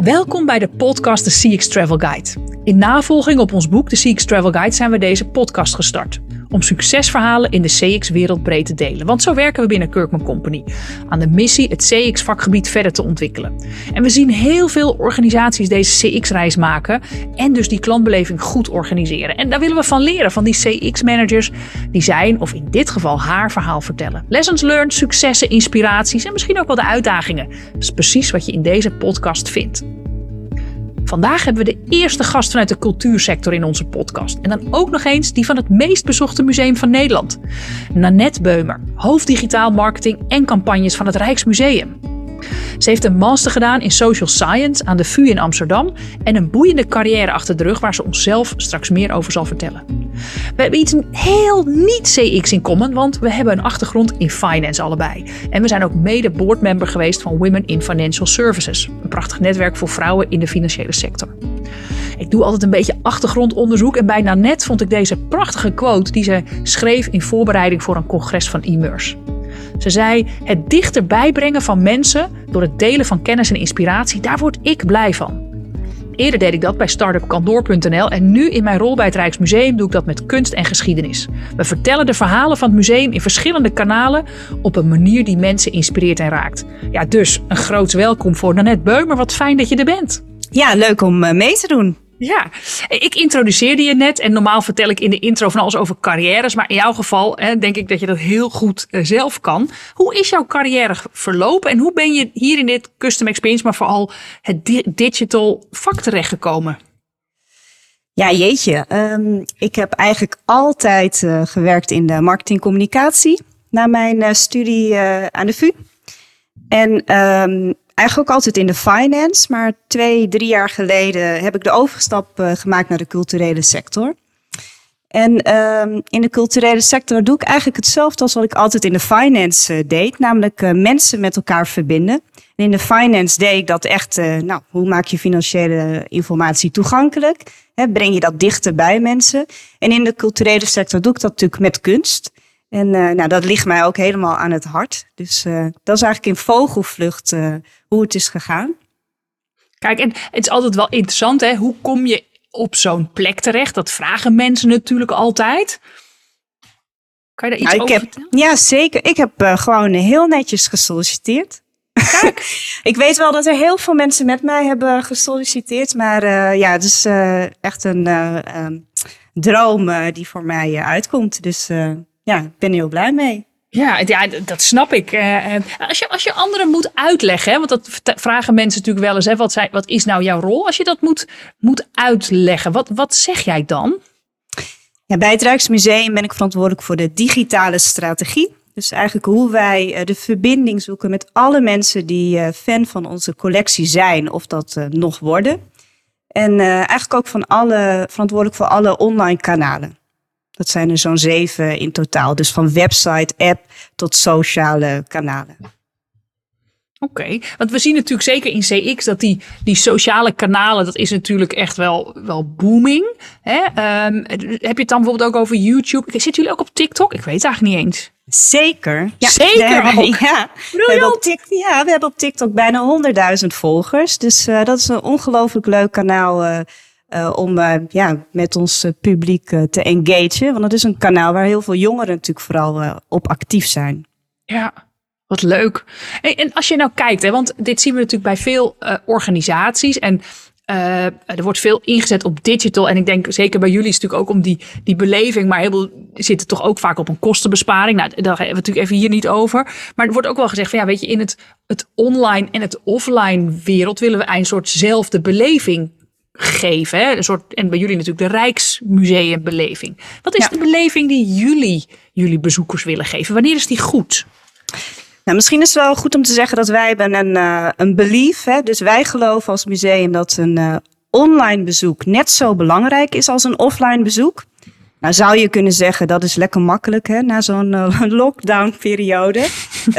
Welkom bij de podcast The CX Travel Guide. In navolging op ons boek The CX Travel Guide zijn we deze podcast gestart. Om succesverhalen in de CX-wereld breed te delen. Want zo werken we binnen Kirkman Company. Aan de missie het CX-vakgebied verder te ontwikkelen. En we zien heel veel organisaties deze CX-reis maken. En dus die klantbeleving goed organiseren. En daar willen we van leren van die CX-managers. Die zijn, of in dit geval haar verhaal vertellen. Lessons learned, successen, inspiraties en misschien ook wel de uitdagingen. Dat is precies wat je in deze podcast vindt. Vandaag hebben we de eerste gast vanuit de cultuursector in onze podcast. En dan ook nog eens die van het meest bezochte museum van Nederland. Nanette Beumer, hoofd digitaal marketing en campagnes van het Rijksmuseum. Ze heeft een master gedaan in social science aan de VU in Amsterdam en een boeiende carrière achter de rug waar ze ons zelf straks meer over zal vertellen. We hebben iets heel niet CX in common, want we hebben een achtergrond in finance allebei. En we zijn ook mede boardmember geweest van Women in Financial Services, een prachtig netwerk voor vrouwen in de financiële sector. Ik doe altijd een beetje achtergrondonderzoek en bijna net vond ik deze prachtige quote die ze schreef in voorbereiding voor een congres van e-mers. Ze zei: Het dichterbij brengen van mensen door het delen van kennis en inspiratie, daar word ik blij van. Eerder deed ik dat bij startupkandoor.nl en nu in mijn rol bij het Rijksmuseum doe ik dat met kunst en geschiedenis. We vertellen de verhalen van het museum in verschillende kanalen op een manier die mensen inspireert en raakt. Ja, dus een groot welkom voor Nanette Beumer. Wat fijn dat je er bent. Ja, leuk om eh, mee te doen. Ja, ik introduceerde je net en normaal vertel ik in de intro van alles over carrières. Maar in jouw geval hè, denk ik dat je dat heel goed uh, zelf kan. Hoe is jouw carrière verlopen en hoe ben je hier in dit custom experience, maar vooral het di digital vak terechtgekomen? Ja, jeetje. Um, ik heb eigenlijk altijd uh, gewerkt in de marketingcommunicatie na mijn uh, studie aan de VU. En um, eigenlijk ook altijd in de finance. Maar twee, drie jaar geleden heb ik de overstap uh, gemaakt naar de culturele sector. En um, in de culturele sector doe ik eigenlijk hetzelfde als wat ik altijd in de finance uh, deed. Namelijk uh, mensen met elkaar verbinden. En in de finance deed ik dat echt, nou, hoe maak je financiële informatie toegankelijk? Hè, breng je dat dichter bij mensen? En in de culturele sector doe ik dat natuurlijk met kunst. En uh, nou, dat ligt mij ook helemaal aan het hart. Dus uh, dat is eigenlijk in vogelvlucht uh, hoe het is gegaan. Kijk, en het is altijd wel interessant, hè? Hoe kom je op zo'n plek terecht? Dat vragen mensen natuurlijk altijd. Kan je daar iets nou, over heb, vertellen? Ja, zeker. Ik heb gewoon heel netjes gesolliciteerd. Kijk. ik weet wel dat er heel veel mensen met mij hebben gesolliciteerd. Maar ja, het is echt een um, droom die voor mij uitkomt. Dus ja, ik ben heel blij mee. Ja, ja dat snap ik. Uh, als, je, als je anderen moet uitleggen, hè, want dat vragen mensen natuurlijk wel eens, hè, wat, zijn, wat is nou jouw rol? Als je dat moet, moet uitleggen, wat, wat zeg jij dan? Ja, bij het Rijksmuseum ben ik verantwoordelijk voor de digitale strategie. Dus eigenlijk hoe wij de verbinding zoeken met alle mensen die fan van onze collectie zijn of dat nog worden. En eigenlijk ook van alle, verantwoordelijk voor alle online kanalen. Dat zijn er zo'n zeven in totaal. Dus van website, app tot sociale kanalen. Oké, okay. want we zien natuurlijk zeker in CX dat die, die sociale kanalen, dat is natuurlijk echt wel, wel booming. Hè? Um, heb je het dan bijvoorbeeld ook over YouTube? Zitten jullie ook op TikTok? Ik weet het eigenlijk niet eens. Zeker. Ja, Zeker we, ook? Ja. We hebben op TikTok, ja, we hebben op TikTok bijna 100.000 volgers. Dus uh, dat is een ongelooflijk leuk kanaal uh, uh, om uh, ja, met ons uh, publiek te engagen. Want het is een kanaal waar heel veel jongeren natuurlijk vooral op actief zijn. Ja, wat leuk. En als je nou kijkt, hè, want dit zien we natuurlijk bij veel organisaties. En er wordt veel ingezet op digital. En ik denk zeker bij jullie is het natuurlijk ook om die, die beleving. Maar heel veel zitten toch ook vaak op een kostenbesparing. Nou, daar hebben we natuurlijk even hier niet over. Maar er wordt ook wel gezegd van ja, weet je, in het, het online en het offline wereld willen we een soortzelfde beleving geven. Hè? Een soort, en bij jullie natuurlijk de Rijksmuseumbeleving. Wat is ja. de beleving die jullie jullie bezoekers willen geven? Wanneer is die goed? Nou, misschien is het wel goed om te zeggen dat wij hebben een, uh, een belief. Hè? Dus wij geloven als museum dat een uh, online bezoek net zo belangrijk is als een offline bezoek. Nou zou je kunnen zeggen dat is lekker makkelijk hè, na zo'n uh, lockdown periode.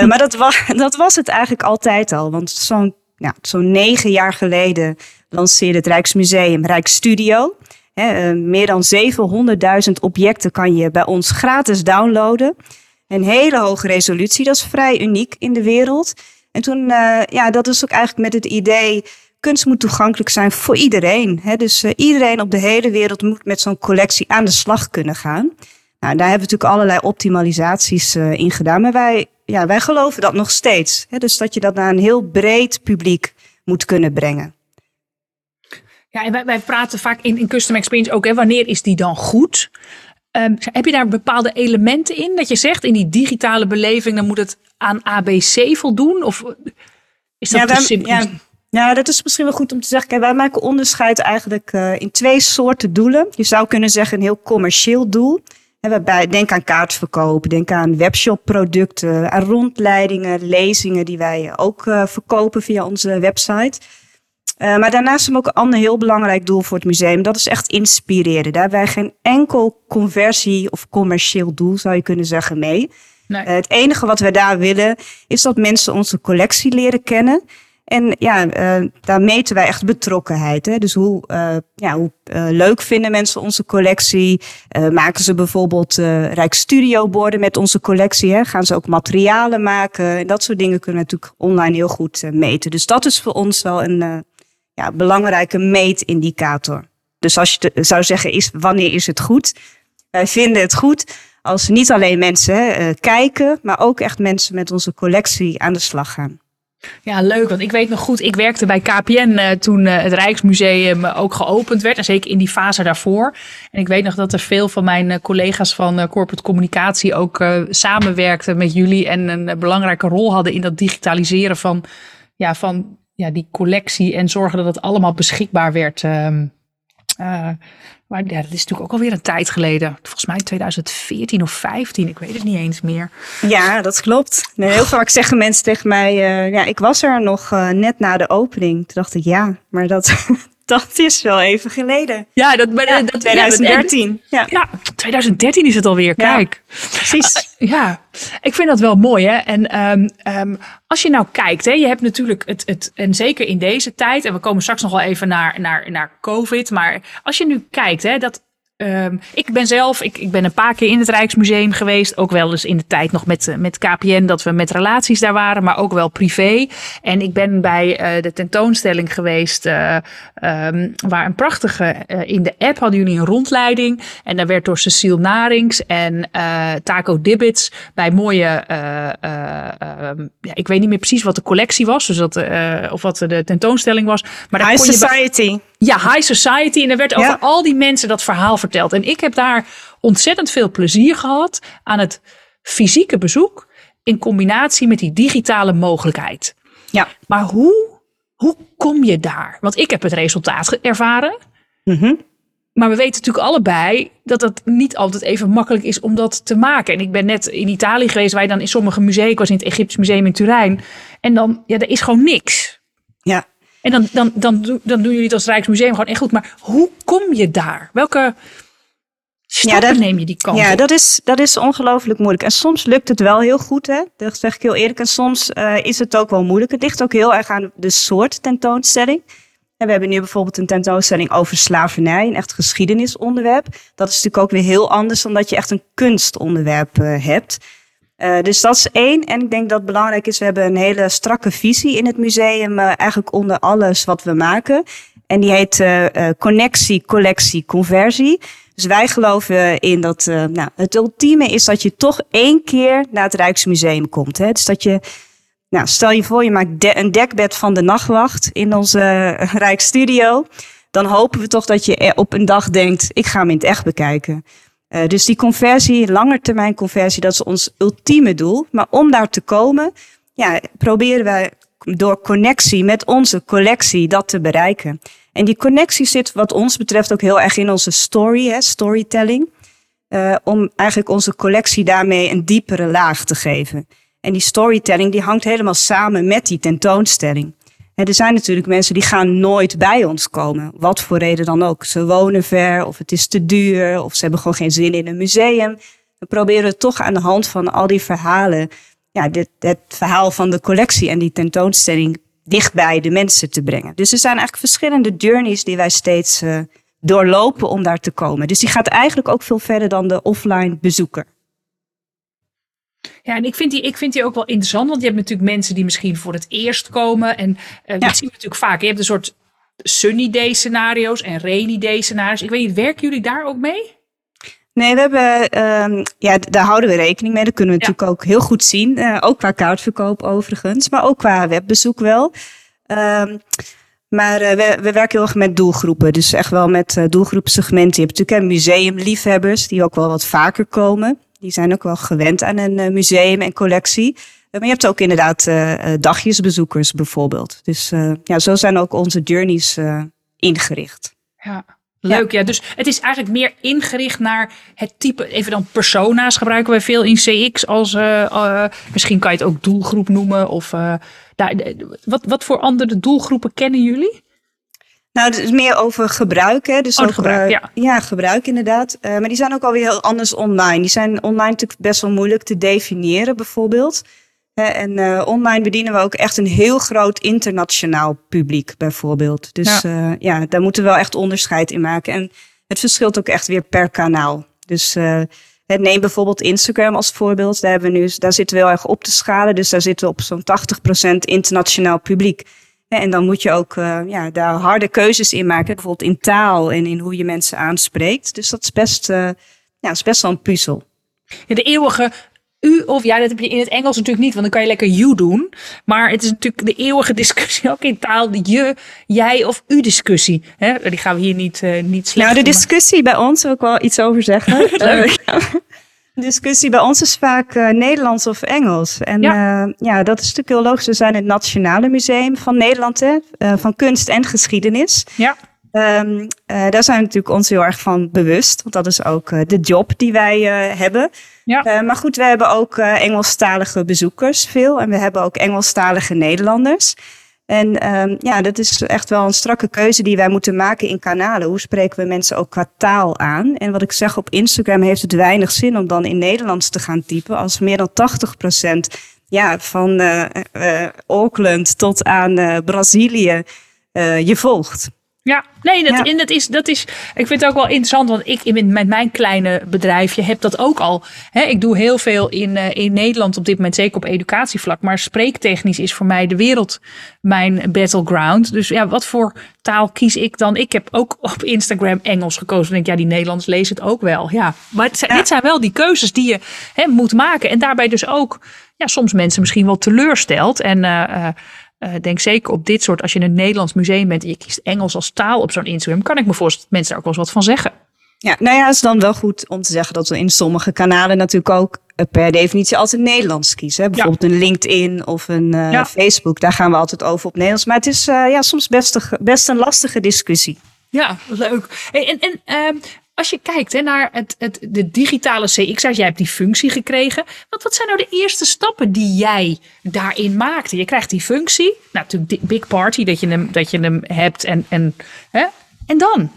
maar dat, wa dat was het eigenlijk altijd al. Want zo'n ja, zo'n negen jaar geleden lanceerde het Rijksmuseum Rijksstudio. He, uh, meer dan 700.000 objecten kan je bij ons gratis downloaden. Een hele hoge resolutie, dat is vrij uniek in de wereld. En toen, ja, dat is ook eigenlijk met het idee kunst moet toegankelijk zijn voor iedereen. Dus uh, iedereen op de hele wereld moet met zo'n collectie aan de slag kunnen gaan. Nou, daar hebben we natuurlijk allerlei optimalisaties uh, in gedaan. Maar wij, ja, wij geloven dat nog steeds. Dus dat je dat naar een heel breed publiek moet kunnen brengen. Ja, en wij, wij praten vaak in, in Custom Experience ook, hè, wanneer is die dan goed? Um, heb je daar bepaalde elementen in? Dat je zegt, in die digitale beleving, dan moet het aan ABC voldoen? Of is dat ja, te simpel? Ja. Ja, dat is misschien wel goed om te zeggen. Kijk, wij maken onderscheid eigenlijk uh, in twee soorten doelen. Je zou kunnen zeggen een heel commercieel doel. Waarbij, denk aan kaartverkoop, denk aan webshopproducten, aan rondleidingen, lezingen die wij ook uh, verkopen via onze website. Uh, maar daarnaast hebben we ook een ander heel belangrijk doel voor het museum. Dat is echt inspireren. Daar hebben wij geen enkel conversie of commercieel doel, zou je kunnen zeggen, mee. Nee. het enige wat we daar willen, is dat mensen onze collectie leren kennen. En ja, uh, daar meten wij echt betrokkenheid. Hè? Dus hoe, uh, ja, hoe uh, leuk vinden mensen onze collectie? maken ze bijvoorbeeld Rijksstudioborden met onze collectie? Hè? Gaan ze ook materialen maken? En dat soort dingen kunnen we natuurlijk online heel goed meten. Dus dat is voor ons wel een ja, belangrijke meetindicator. Dus als je zou zeggen, is, wanneer is het goed? Wij vinden het goed als niet alleen mensen kijken, maar ook echt mensen met onze collectie aan de slag gaan. Ja, leuk. Want ik weet nog goed, ik werkte bij KPN uh, toen uh, het Rijksmuseum ook geopend werd. En zeker in die fase daarvoor. En ik weet nog dat er veel van mijn collega's van corporate communicatie ook samenwerkten met jullie. En een belangrijke rol hadden in dat digitaliseren van, ja, van ja, die collectie. En zorgen dat het allemaal beschikbaar werd. Ehm, maar ja, dat is natuurlijk ook alweer een tijd geleden. Volgens mij 2014 of 15, ik weet het niet eens meer. Ja, dat klopt. Nee, heel vaak zeggen mensen tegen mij, uh, ja, ik was er nog uh, net na de opening. Toen dacht ik, ja, maar dat, dat is wel even geleden. Ja, dat, maar, ja, dat 2013. Ja, ja. 2013 is het alweer. Kijk. precies. Uh, ja, ik vind dat wel mooi. Hè? En um, um, als je nou kijkt, hè, je hebt natuurlijk het, het, en zeker in deze tijd, en we komen straks nog wel even naar, naar, naar COVID, maar als je nu kijkt, hè, dat Um, ik ben zelf, ik, ik ben een paar keer in het Rijksmuseum geweest. Ook wel eens in de tijd nog met, met KPN dat we met relaties daar waren, maar ook wel privé. En ik ben bij uh, de tentoonstelling geweest, uh, um, waar een prachtige, uh, in de app hadden jullie een rondleiding. En daar werd door Cecile Narings en Taco Dibbits bij mooie, um, ja, ik weet niet meer precies wat de collectie was, dus dat, of wat de tentoonstelling was. Maar daar High Society. Ja, High Society. En er werd over al die mensen dat verhaal verteld. En ik heb daar ontzettend veel plezier gehad aan het fysieke bezoek in combinatie met die digitale mogelijkheid. Ja. Maar hoe, hoe kom je daar? Want ik heb het resultaat ervaren. Mm Maar we weten natuurlijk allebei dat het niet altijd even makkelijk is om dat te maken. En ik ben net in Italië geweest, wij dan in sommige musea. Ik was in het Egyptisch Museum in Turijn. En dan, ja, er is gewoon niks. En dan, dan, dan, dan doen jullie het als Rijksmuseum gewoon echt goed. Maar hoe kom je daar? Welke stappen ja, dat, neem je die kant Ja, op? dat is, dat is ongelooflijk moeilijk. En soms lukt het wel heel goed, hè? dat zeg ik heel eerlijk. En soms uh, is het ook wel moeilijk. Het ligt ook heel erg aan de soort tentoonstelling. En we hebben nu bijvoorbeeld een tentoonstelling over slavernij, een echt geschiedenisonderwerp. Dat is natuurlijk ook weer heel anders dan dat je echt een kunstonderwerp uh, hebt. Uh, dus dat is één. En ik denk dat het belangrijk is, we hebben een hele strakke visie in het museum, uh, eigenlijk onder alles wat we maken. En die heet uh, connectie, collectie, conversie. Dus wij geloven in dat nou, het ultieme is dat je toch één keer naar het Rijksmuseum komt. Hè? Dus dat je, nou, stel je voor, je maakt een dekbed van de nachtwacht in onze Rijksstudio. Dan hopen we toch dat je op een dag denkt, ik ga hem in het echt bekijken. Uh, dus die conversie, langetermijn conversie, dat is ons ultieme doel. Maar om daar te komen, ja, proberen wij door connectie met onze collectie dat te bereiken. En die connectie zit wat ons betreft ook heel erg in onze story, hè, storytelling. Uh, om eigenlijk onze collectie daarmee een diepere laag te geven. En die storytelling die hangt helemaal samen met die tentoonstelling er zijn natuurlijk mensen die gaan nooit bij ons komen. Wat voor reden dan ook. Ze wonen ver, of het is te duur, of ze hebben gewoon geen zin in een museum. We proberen toch aan de hand van al die verhalen, ja, dit, het verhaal van de collectie en die tentoonstelling dichtbij de mensen te brengen. Dus er zijn eigenlijk verschillende journeys die wij steeds uh, doorlopen om daar te komen. Dus die gaat eigenlijk ook veel verder dan de offline bezoeker. Ja, en ik vind, die, ik vind die ook wel interessant, want je hebt natuurlijk mensen die misschien voor het eerst komen. En uh, dat zien we natuurlijk vaak. Je hebt een soort sunny day scenario's en rainy day scenario's. Ik weet niet, werken jullie daar ook mee? Nee, we hebben, um, ja, daar houden we rekening mee. Dat kunnen we natuurlijk ook heel goed zien. Uh, ook qua kaartverkoop overigens, maar ook qua webbezoek wel. Um, maar uh, we, we, werken heel erg met doelgroepen. Dus echt wel met uh, doelgroepsegmenten. Je hebt natuurlijk museumliefhebbers die ook wel wat vaker komen. Die zijn ook wel gewend aan een museum en collectie. maar je hebt ook inderdaad dagjesbezoekers bijvoorbeeld. Dus ja, zo zijn ook onze journeys ingericht. Ja. Leuk, ja. Dus het is eigenlijk meer ingericht naar het type, even dan persona's gebruiken we veel in CX als, uh, uh, misschien kan je het ook doelgroep noemen. Of uh, daar, wat, wat voor andere doelgroepen kennen jullie? Nou, het is meer over gebruik. Hè? Dus oh, ook, gebruik, ja. ja. gebruik inderdaad. maar die zijn ook alweer heel anders online. Die zijn online natuurlijk best wel moeilijk te definiëren bijvoorbeeld. En uh, online bedienen we ook echt een heel groot internationaal publiek, bijvoorbeeld. Dus ja. Uh, ja, daar moeten we wel echt onderscheid in maken. En het verschilt ook echt weer per kanaal. Dus neem bijvoorbeeld Instagram als voorbeeld. Daar, hebben we nu, daar zitten we heel erg op te schalen. Dus daar zitten we op zo'n 80% internationaal publiek. En dan moet je ook ja, daar harde keuzes in maken. Bijvoorbeeld in taal en in hoe je mensen aanspreekt. Dus dat is best, ja, dat is best wel een puzzel. Ja, de eeuwige u of ja, dat heb je in het Engels natuurlijk niet, want dan kan je lekker you doen. Maar het is natuurlijk de eeuwige discussie ook in taal, de je, jij of u discussie. Hè? Die gaan we hier niet, uh, niet slecht Nou, de discussie bij ons, wil ik wel iets over zeggen. Leuk. Discussie bij ons is vaak uh, Nederlands of Engels. En ja. Uh, ja, dat is natuurlijk heel logisch. We zijn het Nationale Museum van Nederland, hè, van kunst en geschiedenis. Ja. Um, daar zijn we natuurlijk ons heel erg van bewust, want dat is ook de job die wij hebben. Ja. Maar goed, we hebben ook Engelstalige bezoekers veel. En we hebben ook Engelstalige Nederlanders. En um, ja, dat is echt wel een strakke keuze die wij moeten maken in kanalen. Hoe spreken we mensen ook qua taal aan? En wat ik zeg, op Instagram heeft het weinig zin om dan in Nederlands te gaan typen. Als meer dan 80% ja, van uh, Auckland tot aan Brazilië je volgt. Ja, nee, dat, ja. dat, is, dat is. Ik vind het ook wel interessant, want ik in, met mijn kleine bedrijfje heb dat ook al. Hè, ik doe heel veel in, uh, in Nederland op dit moment, zeker op educatievlak. Maar spreektechnisch is voor mij de wereld mijn battleground. Dus ja, wat voor taal kies ik dan? Ik heb ook op Instagram Engels gekozen. Ik denk, ja, die Nederlands lezen het ook wel. Ja, maar het zijn, ja. dit zijn wel die keuzes die je hè, moet maken. En daarbij dus ook, ja, soms mensen misschien wel teleurstelt. En. Uh, uh, denk zeker op dit soort, als je in een Nederlands museum bent en je kiest Engels als taal op zo'n Instagram, kan ik me voorstellen dat mensen daar ook wel eens wat van zeggen. Ja, nou ja, het is dan wel goed om te zeggen dat we in sommige kanalen natuurlijk ook eh, per definitie altijd Nederlands kiezen. Hè? Bijvoorbeeld ja. een LinkedIn of een uh, ja. Facebook, daar gaan we altijd over op Nederlands. Maar het is uh, ja, soms best, een, best een lastige discussie. Ja, leuk. Hey, en en uh, als je kijkt hè, naar het, het, de digitale CX'ers, jij hebt die functie gekregen. Wat, wat zijn nou de eerste stappen die jij daarin maakte? Je krijgt die functie, nou, natuurlijk big party dat je hem, dat je hem hebt en, en, hè? en dan?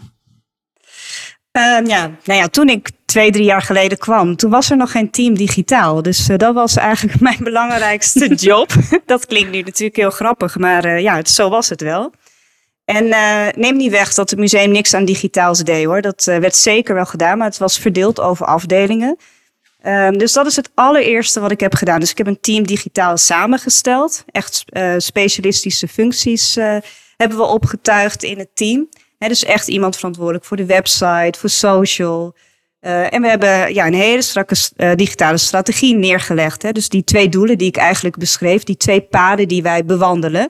Um, ja, nou ja, toen ik twee, drie jaar geleden kwam, toen was er nog geen team digitaal. Dus uh, dat was eigenlijk mijn belangrijkste job. dat klinkt nu natuurlijk heel grappig, maar uh, ja, het, zo was het wel. En uh, neem niet weg dat het museum niks aan digitaals deed hoor. Dat uh, werd zeker wel gedaan, maar het was verdeeld over afdelingen. Um, dus dat is het allereerste wat ik heb gedaan. Dus ik heb een team digitaal samengesteld. Echt uh, specialistische functies hebben we opgetuigd in het team. Dus echt iemand verantwoordelijk voor de website, voor social. en we hebben ja, een hele strakke digitale strategie neergelegd. Dus die twee doelen die ik eigenlijk beschreef, die twee paden die wij bewandelen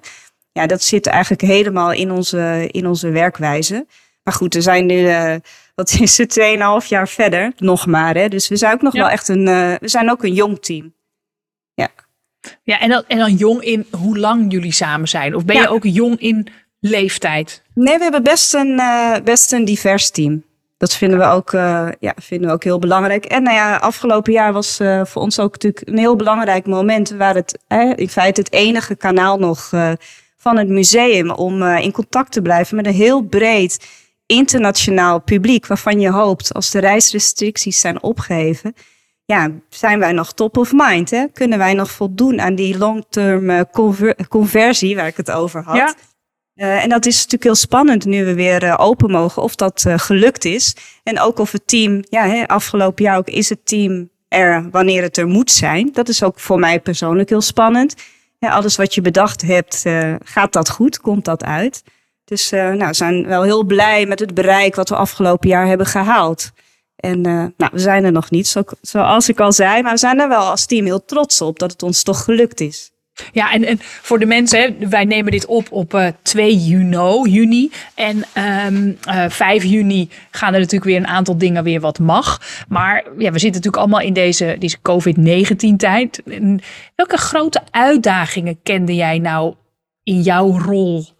ja, dat zit eigenlijk helemaal in onze, in onze werkwijze. Maar goed, we zijn nu, uh, wat is het, 2,5 jaar verder, nog maar. Hè? Dus we zijn ook nog ja. wel echt een, uh, we zijn ook een jong team. Ja. Ja, en dan, en dan jong in hoe lang jullie samen zijn? Of ben ja. je ook jong in leeftijd? Nee, we hebben best een, uh, best een divers team. Dat vinden we ook, uh, ja, vinden we ook heel belangrijk. En nou ja, afgelopen jaar was uh, voor ons ook natuurlijk een heel belangrijk moment. Waar het in feite het enige kanaal nog van het museum om uh, in contact te blijven met een heel breed internationaal publiek. Waarvan je hoopt, als de reisrestricties zijn opgeheven, ja, zijn wij nog top of mind? Hè? Kunnen wij nog voldoen aan die long-term conver conversie waar ik het over had? Ja. Uh, en dat is natuurlijk heel spannend nu we weer uh, open mogen, of dat uh, gelukt is. En ook of het team, ja, hè, afgelopen jaar ook is het team er wanneer het er moet zijn. Dat is ook voor mij persoonlijk heel spannend. Alles wat je bedacht hebt, uh, gaat dat goed? Komt dat uit? Dus uh, nou, we zijn wel heel blij met het bereik wat we afgelopen jaar hebben gehaald. En uh, nou, we zijn er nog niet, zo, zoals ik al zei, maar we zijn er wel als team heel trots op dat het ons toch gelukt is. Ja, en, en voor de mensen, wij nemen dit op op uh, 2 juni, juni. En um, uh, 5 juni gaan er natuurlijk weer een aantal dingen weer wat mag. Maar ja, we zitten natuurlijk allemaal in deze, deze COVID-19 tijd. Welke grote uitdagingen kende jij nou in jouw rol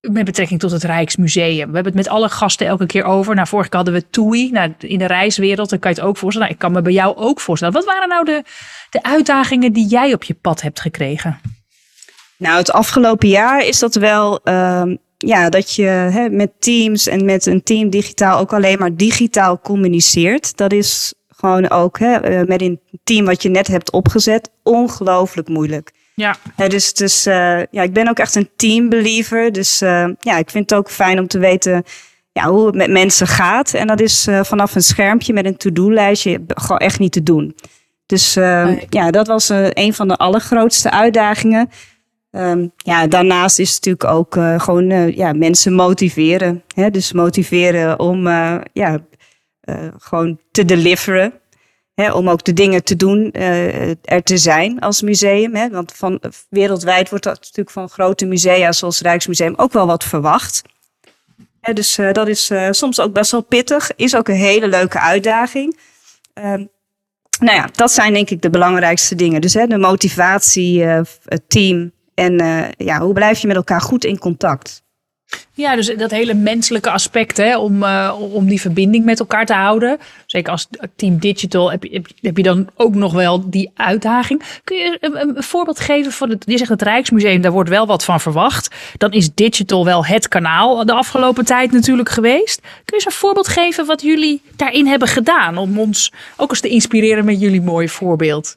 met betrekking tot het Rijksmuseum. We hebben het met alle gasten elke keer over. Nou, vorige keer hadden we TUI. Nou, in de reiswereld, dan kan je het ook voorstellen. Nou, ik kan me bij jou ook voorstellen. Wat waren nou de, de uitdagingen die jij op je pad hebt gekregen? Nou, het afgelopen jaar is dat wel... Uh, ja, dat je hè, met teams en met een team digitaal ook alleen maar digitaal communiceert. Dat is gewoon ook hè, eh, met een team wat je net hebt opgezet ongelooflijk moeilijk. Ja. dus dus uh, ja, ik ben ook echt een teambeliever. Dus uh, ja, ik vind het ook fijn om te weten ja, hoe het met mensen gaat. En dat is uh, vanaf een schermpje met een to-do-lijstje gewoon echt niet te doen. Dus nee. ja, dat was een van de allergrootste uitdagingen. Um, ja, daarnaast is het natuurlijk ook gewoon ja, mensen motiveren. Hè? Dus motiveren om ja, gewoon te deliveren om ook de dingen te doen, uh, er te zijn als museum. Want van, wereldwijd wordt dat natuurlijk van grote musea zoals Rijksmuseum ook wel wat verwacht. Dus uh, dat is uh, soms ook best wel pittig. Is ook een hele leuke uitdaging. Ehm, nou ja, dat zijn denk ik de belangrijkste dingen. Dus de motivatie, het team en ja, hoe blijf je met elkaar goed in contact? Ja, dus dat hele menselijke aspect hè, om, uh, om die verbinding met elkaar te houden. Zeker als team digital heb je, heb je dan ook nog wel die uitdaging. Kun je een, een voorbeeld geven van het, je zegt het Rijksmuseum, daar wordt wel wat van verwacht. Dan is digital wel het kanaal de afgelopen tijd natuurlijk geweest. Kun je eens een voorbeeld geven wat jullie daarin hebben gedaan om ons ook eens te inspireren met jullie mooie voorbeeld?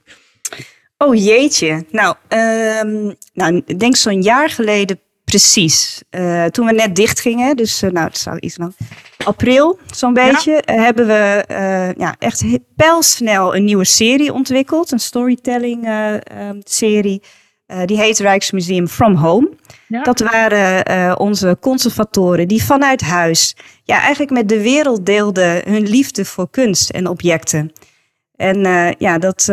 Oh jeetje. Nou, um, nou ik denk zo'n jaar geleden Precies. Uh, toen we net dicht gingen, dus uh, nou, het zou iets lang. April, zo'n beetje, ja. uh, hebben we ja, echt pijlsnel een nieuwe serie ontwikkeld. Een storytelling um, serie. die heet Rijksmuseum From Home. Ja. Dat waren onze conservatoren die vanuit huis ja, eigenlijk met de wereld deelden hun liefde voor kunst en objecten. En ja, dat,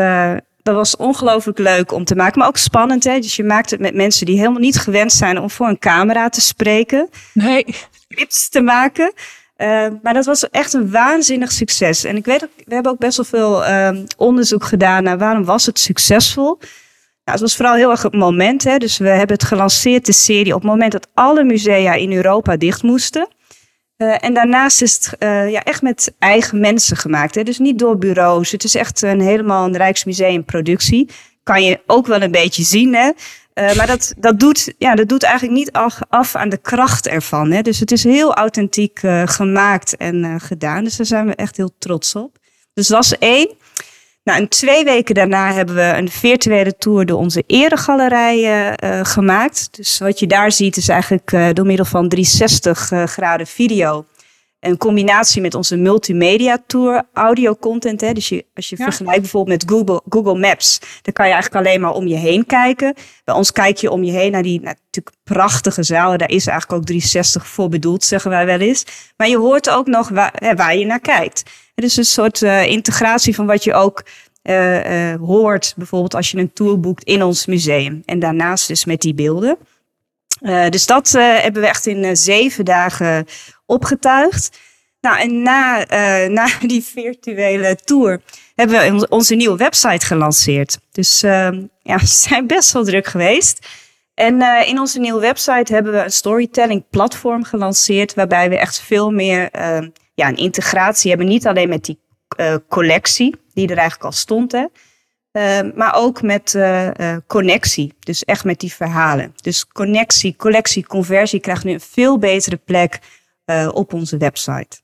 dat was ongelooflijk leuk om te maken, maar ook spannend. Hè? Dus je maakt het met mensen die helemaal niet gewend zijn om voor een camera te spreken. Nee. Clips te maken. Uh, maar dat was echt een waanzinnig succes. En ik weet ook, we hebben ook best wel veel uh, onderzoek gedaan naar waarom was het succesvol. Nou, het was vooral heel erg het moment. Hè? Dus we hebben het gelanceerd, de serie, op het moment dat alle musea in Europa dicht moesten. Uh, en daarnaast is het uh, ja, echt met eigen mensen gemaakt. Hè? Dus niet door bureaus. Het is echt een helemaal een Rijksmuseum productie. Kan je ook wel een beetje zien. Hè? Uh, maar dat, dat, doet, ja, dat doet eigenlijk niet af, af aan de kracht ervan. Hè? Dus het is heel authentiek gemaakt en gedaan. Dus daar zijn we echt heel trots op. Dus dat is één. Nou, en twee weken daarna hebben we een virtuele tour door onze eregalerij uh, gemaakt. Dus wat je daar ziet is eigenlijk uh, door middel van 360 uh, graden video. Een combinatie met onze multimedia tour, audio content. Hè. Dus je, als je ja. vergelijkt bijvoorbeeld met Google, Google Maps, dan kan je eigenlijk alleen maar om je heen kijken. Bij ons kijk je om je heen naar die natuurlijk prachtige zalen. Daar is eigenlijk ook 360 voor bedoeld, zeggen wij wel eens. Maar je hoort ook nog waar, hè, waar je naar kijkt. Het is een soort uh, integratie van wat je ook uh, uh, hoort, bijvoorbeeld als je een tour boekt in ons museum. En daarnaast dus met die beelden. Dus dat hebben we echt in zeven dagen opgetuigd. Nou, en na, na die virtuele tour hebben we onze nieuwe website gelanceerd. Dus ehm, ja, we zijn best wel druk geweest. En in onze nieuwe website hebben we een storytelling platform gelanceerd, waarbij we echt veel meer uh, ja, een integratie hebben. Niet alleen met die collectie, die er eigenlijk al stond, hè, maar ook met connectie. Dus echt met die verhalen. Dus connectie, collectie, conversie krijgt nu een veel betere plek op onze website.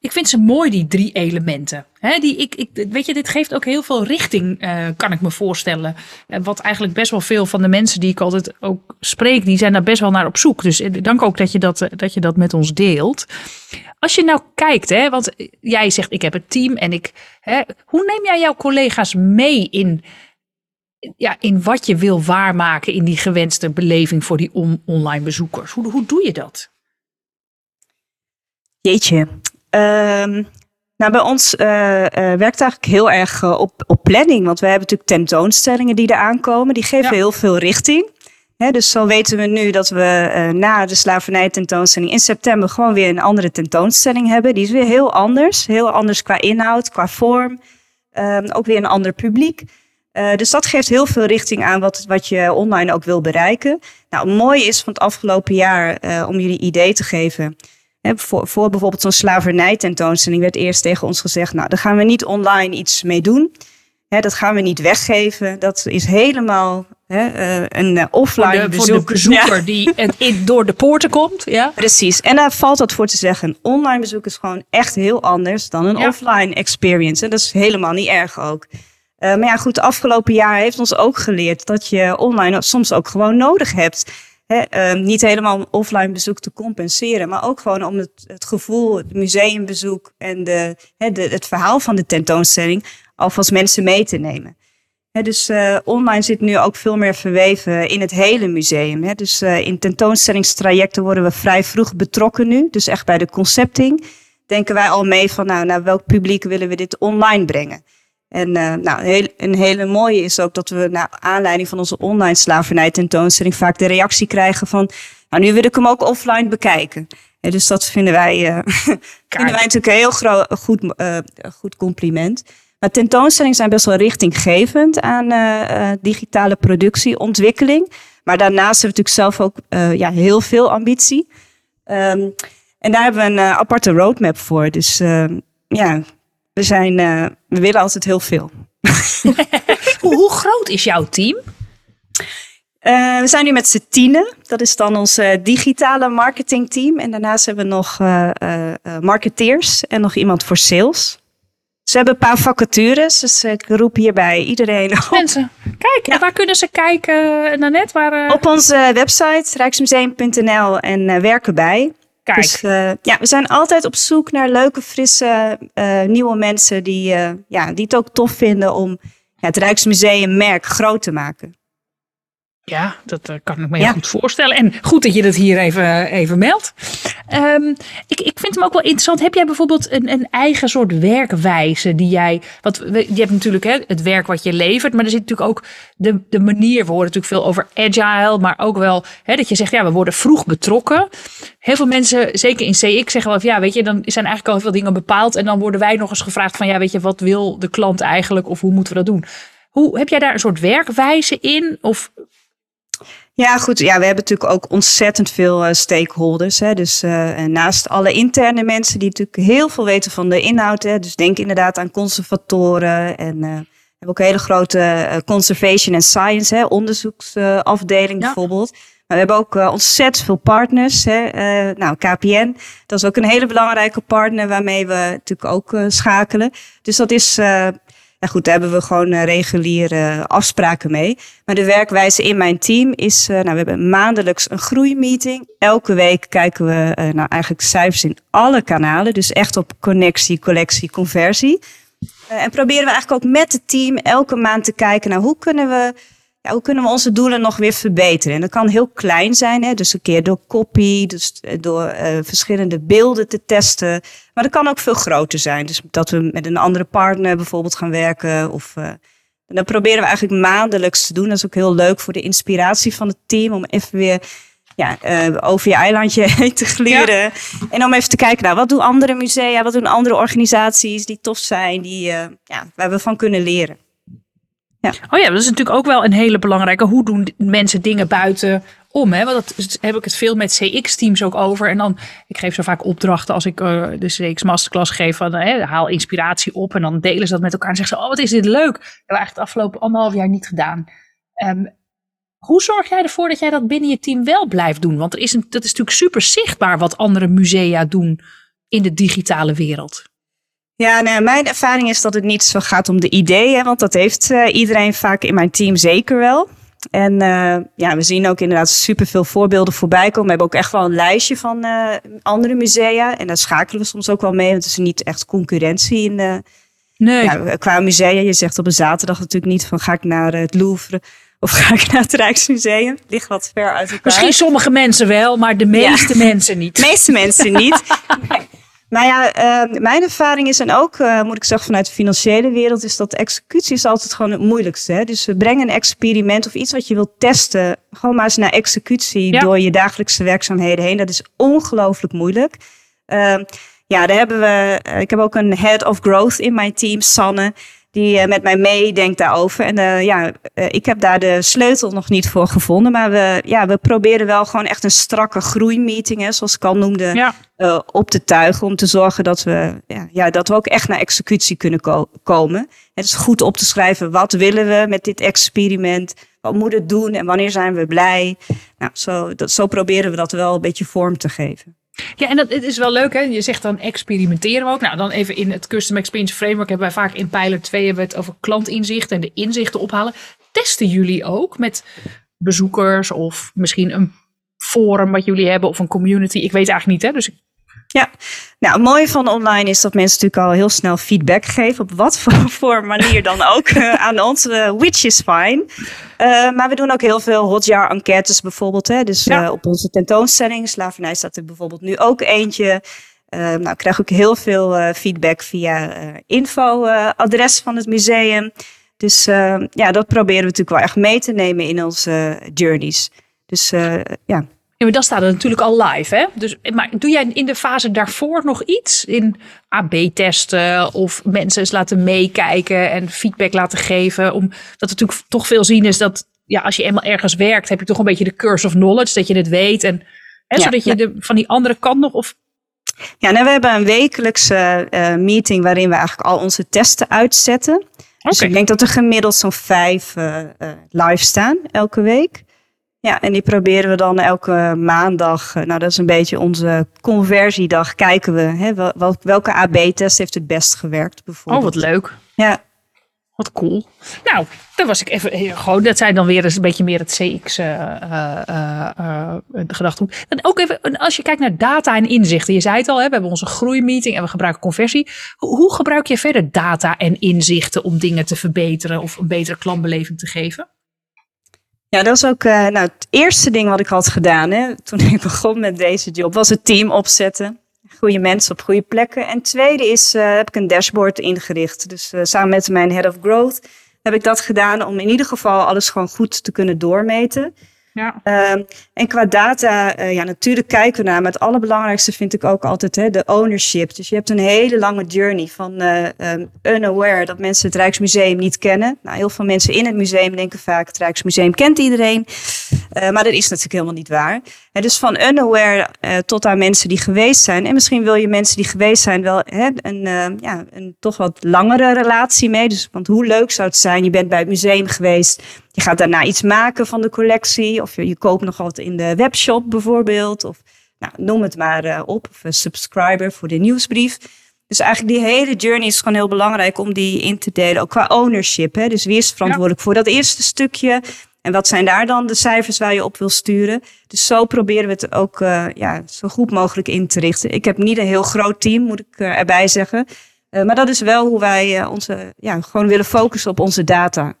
Ik vind ze mooi, die drie elementen. Die, ik, ik, weet je, dit geeft ook heel veel richting, uh, kan ik me voorstellen. Uh, wat eigenlijk best wel veel van de mensen die ik altijd ook spreek, die zijn daar best wel naar op zoek. Dus uh, dank ook dat je dat, dat je dat met ons deelt. Als je nou kijkt, hè, want jij zegt ik heb een team en ik. Hè, hoe neem jij jouw collega's mee in, ja, in wat je wil waarmaken in die gewenste beleving voor die on online bezoekers? Hoe, hoe doe je dat? Jeetje, Um, nou, bij ons uh, uh, werkt eigenlijk heel erg uh, op, op planning. Want we hebben natuurlijk tentoonstellingen die er aankomen. Die geven ja. heel veel richting. He, dus zo weten we nu dat we na de slavernij tentoonstelling in september gewoon weer een andere tentoonstelling hebben. Die is weer heel anders. Heel anders qua inhoud, qua vorm. Um, ook weer een ander publiek. dus dat geeft heel veel richting aan wat, wat je online ook wil bereiken. Nou, mooi is van het afgelopen jaar, om jullie idee te geven voor, voor bijvoorbeeld zo'n slavernij tentoonstelling werd eerst tegen ons gezegd, nou, daar gaan we niet online iets mee doen. dat gaan we niet weggeven. Dat is helemaal uh, een uh, offline voor de. Voor de bezoeker ja. die in, door de poorten komt. Ja. Precies. En daar valt dat voor te zeggen. Een online bezoek is gewoon echt heel anders dan een ja. offline experience. En dat is helemaal niet erg ook. Uh, maar ja, goed, het afgelopen jaar heeft ons ook geleerd dat je online soms ook gewoon nodig hebt uh, niet helemaal offline bezoek te compenseren, maar ook gewoon om het, het gevoel, het museumbezoek en de, de, het verhaal van de tentoonstelling alvast mensen mee te nemen. dus uh, online zit nu ook veel meer verweven in het hele museum. dus uh, in tentoonstellingstrajecten worden we vrij vroeg betrokken nu. Dus echt bij de concepting denken wij al mee van nou, naar welk publiek willen we dit online brengen. En uh, nou, heel, een hele mooie is ook dat we naar aanleiding van onze online slavernij tentoonstelling vaak de reactie krijgen van, nou nu wil ik hem ook offline bekijken. En dus dat vinden wij, uh, vinden wij natuurlijk een heel groot, goed, uh, goed compliment. Maar tentoonstellingen zijn best wel richtinggevend aan digitale productieontwikkeling. Maar daarnaast hebben we natuurlijk zelf ook ja, heel veel ambitie. Um, en daar hebben we een aparte roadmap voor. Dus ja, we, zijn, uh, we willen altijd heel veel. hoe, hoe, groot is jouw team? Uh, we zijn nu met z'n tienen. Dat is dan ons uh, digitale marketingteam. En daarnaast hebben we nog marketeers en nog iemand voor sales. Ze hebben een paar vacatures, dus ik roep hierbij iedereen op. Mensen, kijk, ja. waar kunnen ze kijken, Nanette? Waar, Op onze website, rijksmuseum.nl en werken bij. Dus uh, ja, we zijn altijd op zoek naar leuke, frisse, uh, nieuwe mensen die, uh, ja, die het ook tof vinden om ja, het Rijksmuseum merk groot te maken. Ja, dat kan ik me heel ja. goed voorstellen. En goed dat je dat hier even, even meldt. Um, ik, ik vind hem ook wel interessant. Heb jij bijvoorbeeld een, een eigen soort werkwijze die jij. Want je hebt natuurlijk hè, het werk wat je levert, maar er zit natuurlijk ook de, de manier. We horen natuurlijk veel over agile, maar ook wel hè, dat je zegt, ja, we worden vroeg betrokken. Heel veel mensen, zeker in CX, zeggen wel van ja, weet je, dan zijn eigenlijk al veel dingen bepaald. En dan worden wij nog eens gevraagd van ja, weet je, wat wil de klant eigenlijk of hoe moeten we dat doen? Hoe heb jij daar een soort werkwijze in? Of ja, goed. Ja, we hebben natuurlijk ook ontzettend veel uh, stakeholders. Hè. Dus uh, naast alle interne mensen die natuurlijk heel veel weten van de inhoud. Hè. Dus denk inderdaad aan conservatoren en uh, we hebben ook een hele grote conservation and science, hè, onderzoeksafdeling ja. bijvoorbeeld. Maar we hebben ook ontzettend veel partners. Hè. nou, KPN, dat is ook een hele belangrijke partner waarmee we natuurlijk ook schakelen. Dus dat is nou goed, daar hebben we gewoon uh, reguliere afspraken mee. Maar de werkwijze in mijn team is, uh, nou, we hebben maandelijks een groeimeeting. Elke week kijken we uh, nou, eigenlijk cijfers in alle kanalen. Dus echt op connectie, collectie, conversie. en proberen we eigenlijk ook met het team elke maand te kijken, nou, hoe kunnen we ja, hoe kunnen we onze doelen nog weer verbeteren? En dat kan heel klein zijn, hè? dus een keer door copy, dus door uh, verschillende beelden te testen. Maar dat kan ook veel groter zijn. Dus dat we met een andere partner bijvoorbeeld gaan werken. Of, uh, en dat proberen we eigenlijk maandelijks te doen. Dat is ook heel leuk voor de inspiratie van het team om even weer ja, uh, over je eilandje heen te glieren. En om even te kijken, nou, wat doen andere musea, wat doen andere organisaties die tof zijn, die, ja, waar we van kunnen leren. Ja. Oh ja, dat is natuurlijk ook wel een hele belangrijke. Hoe doen mensen dingen buiten om? Hè? Want dat heb ik het veel met CX-teams ook over. En dan, ik geef zo vaak opdrachten als ik uh, de CX Masterclass geef. Van, hè, haal inspiratie op en dan delen ze dat met elkaar. En zeggen ze, oh wat is dit leuk. Dat hebben we eigenlijk het afgelopen anderhalf jaar niet gedaan. Um, hoe zorg jij ervoor dat jij dat binnen je team wel blijft doen? Want er is een, dat is natuurlijk super zichtbaar wat andere musea doen in de digitale wereld? Ja, nou, mijn ervaring is dat het niet zo gaat om de ideeën, want dat heeft uh, iedereen vaak in mijn team zeker wel. En uh, ja, we zien ook inderdaad superveel voorbeelden voorbij komen. We hebben ook echt wel een lijstje van uh, andere musea. En daar schakelen we soms ook wel mee, want het is niet echt concurrentie in de, nee. ja, qua musea. Je zegt op een zaterdag natuurlijk niet van ga ik naar het Louvre of ga ik naar het Rijksmuseum. Ligt wat ver uit elkaar. Misschien sommige mensen wel, maar de meeste ja. mensen niet. De meeste mensen niet. nee. Nou ja, uh, mijn ervaring is en ook, uh, moet ik zeggen, vanuit de financiële wereld, is dat executie is altijd gewoon het moeilijkste. Hè? Dus we brengen een experiment of iets wat je wilt testen, gewoon maar eens naar executie ja. door je dagelijkse werkzaamheden heen. Dat is ongelooflijk moeilijk. Uh, ja, daar hebben we, ik heb ook een head of growth in mijn team, Sanne die met mij meedenkt daarover. En uh, ja, uh, ik heb daar de sleutel nog niet voor gevonden. Maar we, ja, we proberen wel gewoon echt een strakke groeimeeting, hè, zoals ik al noemde, ja. uh, op te tuigen. Om te zorgen dat we, ja, ja, dat we ook echt naar executie kunnen ko komen. Het is goed op te schrijven, wat willen we met dit experiment? Wat moet het doen en wanneer zijn we blij? Nou, zo, dat, zo proberen we dat wel een beetje vorm te geven. Ja, en dat het is wel leuk, hè? Je zegt dan experimenteren we ook. Nou, dan even in het Custom Experience Framework hebben wij vaak in pijler 2 hebben het over klantinzicht en de inzichten ophalen. Testen jullie ook met bezoekers of misschien een forum wat jullie hebben of een community? Ik weet eigenlijk niet, hè? Dus ja, nou, het mooie van online is dat mensen natuurlijk al heel snel feedback geven. Op wat voor, voor manier dan ook uh, aan ons, uh, which is fine. Uh, maar we doen ook heel veel hotjar enquêtes bijvoorbeeld. Hè? Dus ja. op onze tentoonstelling, Slavernij staat er bijvoorbeeld nu ook eentje. nou, ik krijg ook heel veel feedback via info-adres van het museum. Dus ja, dat proberen we natuurlijk wel echt mee te nemen in onze journeys. Dus ja. Ja, maar dat staat er natuurlijk al live, hè? Dus, maar doe jij in de fase daarvoor nog iets? In AB-testen of mensen eens laten meekijken en feedback laten geven? Omdat we natuurlijk toch veel zien is dat ja, als je eenmaal ergens werkt, heb je toch een beetje de curse of knowledge, dat je het weet. En hè, ja, zodat je de, van die andere kant nog of ja, nou, we hebben een wekelijkse uh, meeting waarin we eigenlijk al onze testen uitzetten. Okay. Dus ik denk dat er gemiddeld zo'n vijf uh, uh, live staan elke week. Ja, en die proberen we dan elke maandag. Eh, nou, dat is een beetje onze conversiedag. Kijken we hè, wel, welke AB-test heeft het best gewerkt, bijvoorbeeld. Oh, wat leuk. Ja. Wat cool. Nou, daar was ik even gewoon. Dat zijn dan weer eens een beetje meer het CX uh, uh, uh, gedachtegoed. En ook even, als je kijkt naar data en inzichten. Je zei het al, hè, we hebben onze groeimeeting en we gebruiken conversie. Hoe, hoe gebruik je verder data en inzichten om dingen te verbeteren of een betere klantbeleving te geven? Ja, dat is ook uh, nou, het eerste ding wat ik had gedaan hè, toen ik begon met deze job, was het team opzetten. Goede mensen op goede plekken. En tweede is, uh, heb ik een dashboard ingericht. Dus uh, samen met mijn head of growth heb ik dat gedaan om in ieder geval alles gewoon goed te kunnen doormeten. Um, en qua data, uh, ja, natuurlijk kijken we naar. Maar het allerbelangrijkste vind ik ook altijd hè, de ownership. Dus je hebt een hele lange journey van uh, um, unaware dat mensen het Rijksmuseum niet kennen. Nou, heel veel mensen in het museum denken vaak het Rijksmuseum kent iedereen. Uh, maar dat is natuurlijk helemaal niet waar. En dus van unaware tot aan mensen die geweest zijn. En misschien wil je mensen die geweest zijn wel hè, een, ja, een toch wat langere relatie mee. Dus, want hoe leuk zou het zijn, je bent bij het museum geweest je gaat daarna iets maken van de collectie. Je, je koopt nog wat in de webshop bijvoorbeeld. Of nou, noem het maar uh, op. Of een subscriber voor de nieuwsbrief. Dus eigenlijk die hele journey is gewoon heel belangrijk om die in te delen. Ook qua ownership. Hè? Dus wie is verantwoordelijk ja. voor dat eerste stukje? En wat zijn daar dan de cijfers waar je op wil sturen? Dus zo proberen we het ook uh, ja, zo goed mogelijk in te richten. Ik heb niet een heel groot team, moet ik uh, erbij zeggen. Uh, maar dat is wel hoe wij onze, ja, gewoon willen focussen op onze data.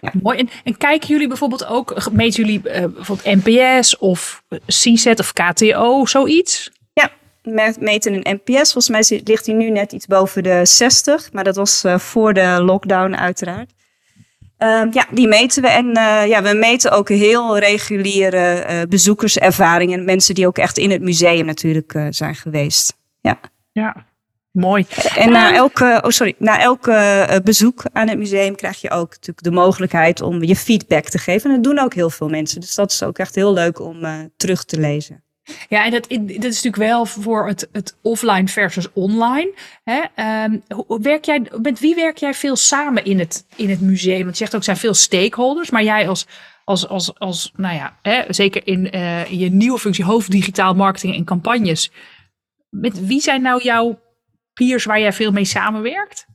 Ja. Mooi. En, en, kijken jullie bijvoorbeeld ook, meten jullie uh, bijvoorbeeld NPS of CSET of KTO, zoiets? Ja, we meten een NPS. Volgens mij ligt hij nu net iets boven de 60, maar dat was uh, voor de lockdown uiteraard. Uh, ja, die meten we. En uh, ja, we meten ook heel reguliere bezoekerservaringen. Mensen die ook echt in het museum natuurlijk zijn geweest. Ja. Ja, Mooi. En na elke, oh sorry, na elke uh, bezoek aan het museum krijg je ook natuurlijk de mogelijkheid om je feedback te geven. En dat doen ook heel veel mensen. Dus dat is ook echt heel leuk om uh, terug te lezen. Ja, en dat, dat is natuurlijk wel voor het, het offline versus online. Hè? Um, werk jij, met wie werk jij veel samen in het, in het museum? Want je zegt ook, er zijn veel stakeholders, maar jij als, als, als, als nou ja, hè, zeker in uh, je nieuwe functie hoofd digitaal marketing en campagnes met wie zijn nou jouw peers waar jij veel mee samenwerkt?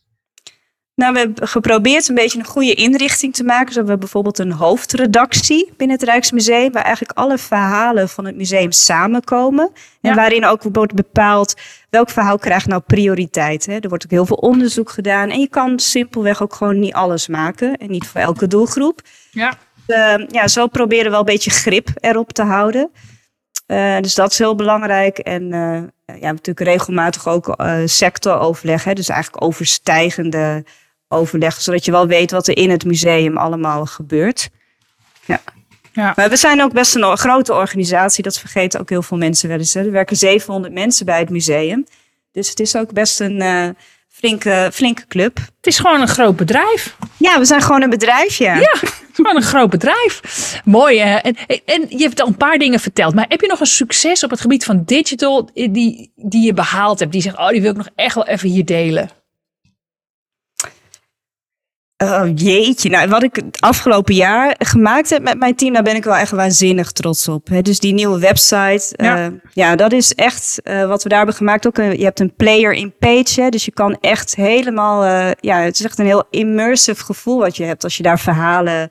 Nou, we hebben geprobeerd een beetje een goede inrichting te maken. Zo hebben we bijvoorbeeld een hoofdredactie binnen het Rijksmuseum, waar eigenlijk alle verhalen van het museum samenkomen. En waarin ook wordt bepaald welk verhaal krijgt nou prioriteit. Hè? Er wordt ook heel veel onderzoek gedaan. En je kan simpelweg ook gewoon niet alles maken. En niet voor elke doelgroep. Ja. Uh, ja, zo proberen we wel een beetje grip erop te houden. Uh, dus dat is heel belangrijk. En uh, ja, natuurlijk regelmatig ook sectoroverleg. Hè? Dus eigenlijk overstijgende overleg, zodat je wel weet wat er in het museum allemaal gebeurt. Ja. Ja. Maar we zijn ook best een grote organisatie. Dat vergeten ook heel veel mensen wel eens. Hè. Er werken 700 mensen bij het museum. Dus het is ook best een uh, flinke, flinke club. Het is gewoon een groot bedrijf. Ja, we zijn gewoon een bedrijf, ja. Ja, gewoon een groot bedrijf. Mooi. Hè? En, en je hebt al een paar dingen verteld. Maar heb je nog een succes op het gebied van digital die, die je behaald hebt? Die zegt, oh, die wil ik nog echt wel even hier delen. Oh, jeetje, nou wat ik het afgelopen jaar gemaakt heb met mijn team, daar ben ik wel echt waanzinnig trots op. dus die nieuwe website, ja, uh, ja dat is echt uh, wat we daar hebben gemaakt. Ook, je hebt een player in page, hè, dus je kan echt helemaal, uh, ja, het is echt een heel immersive gevoel wat je hebt als je daar verhalen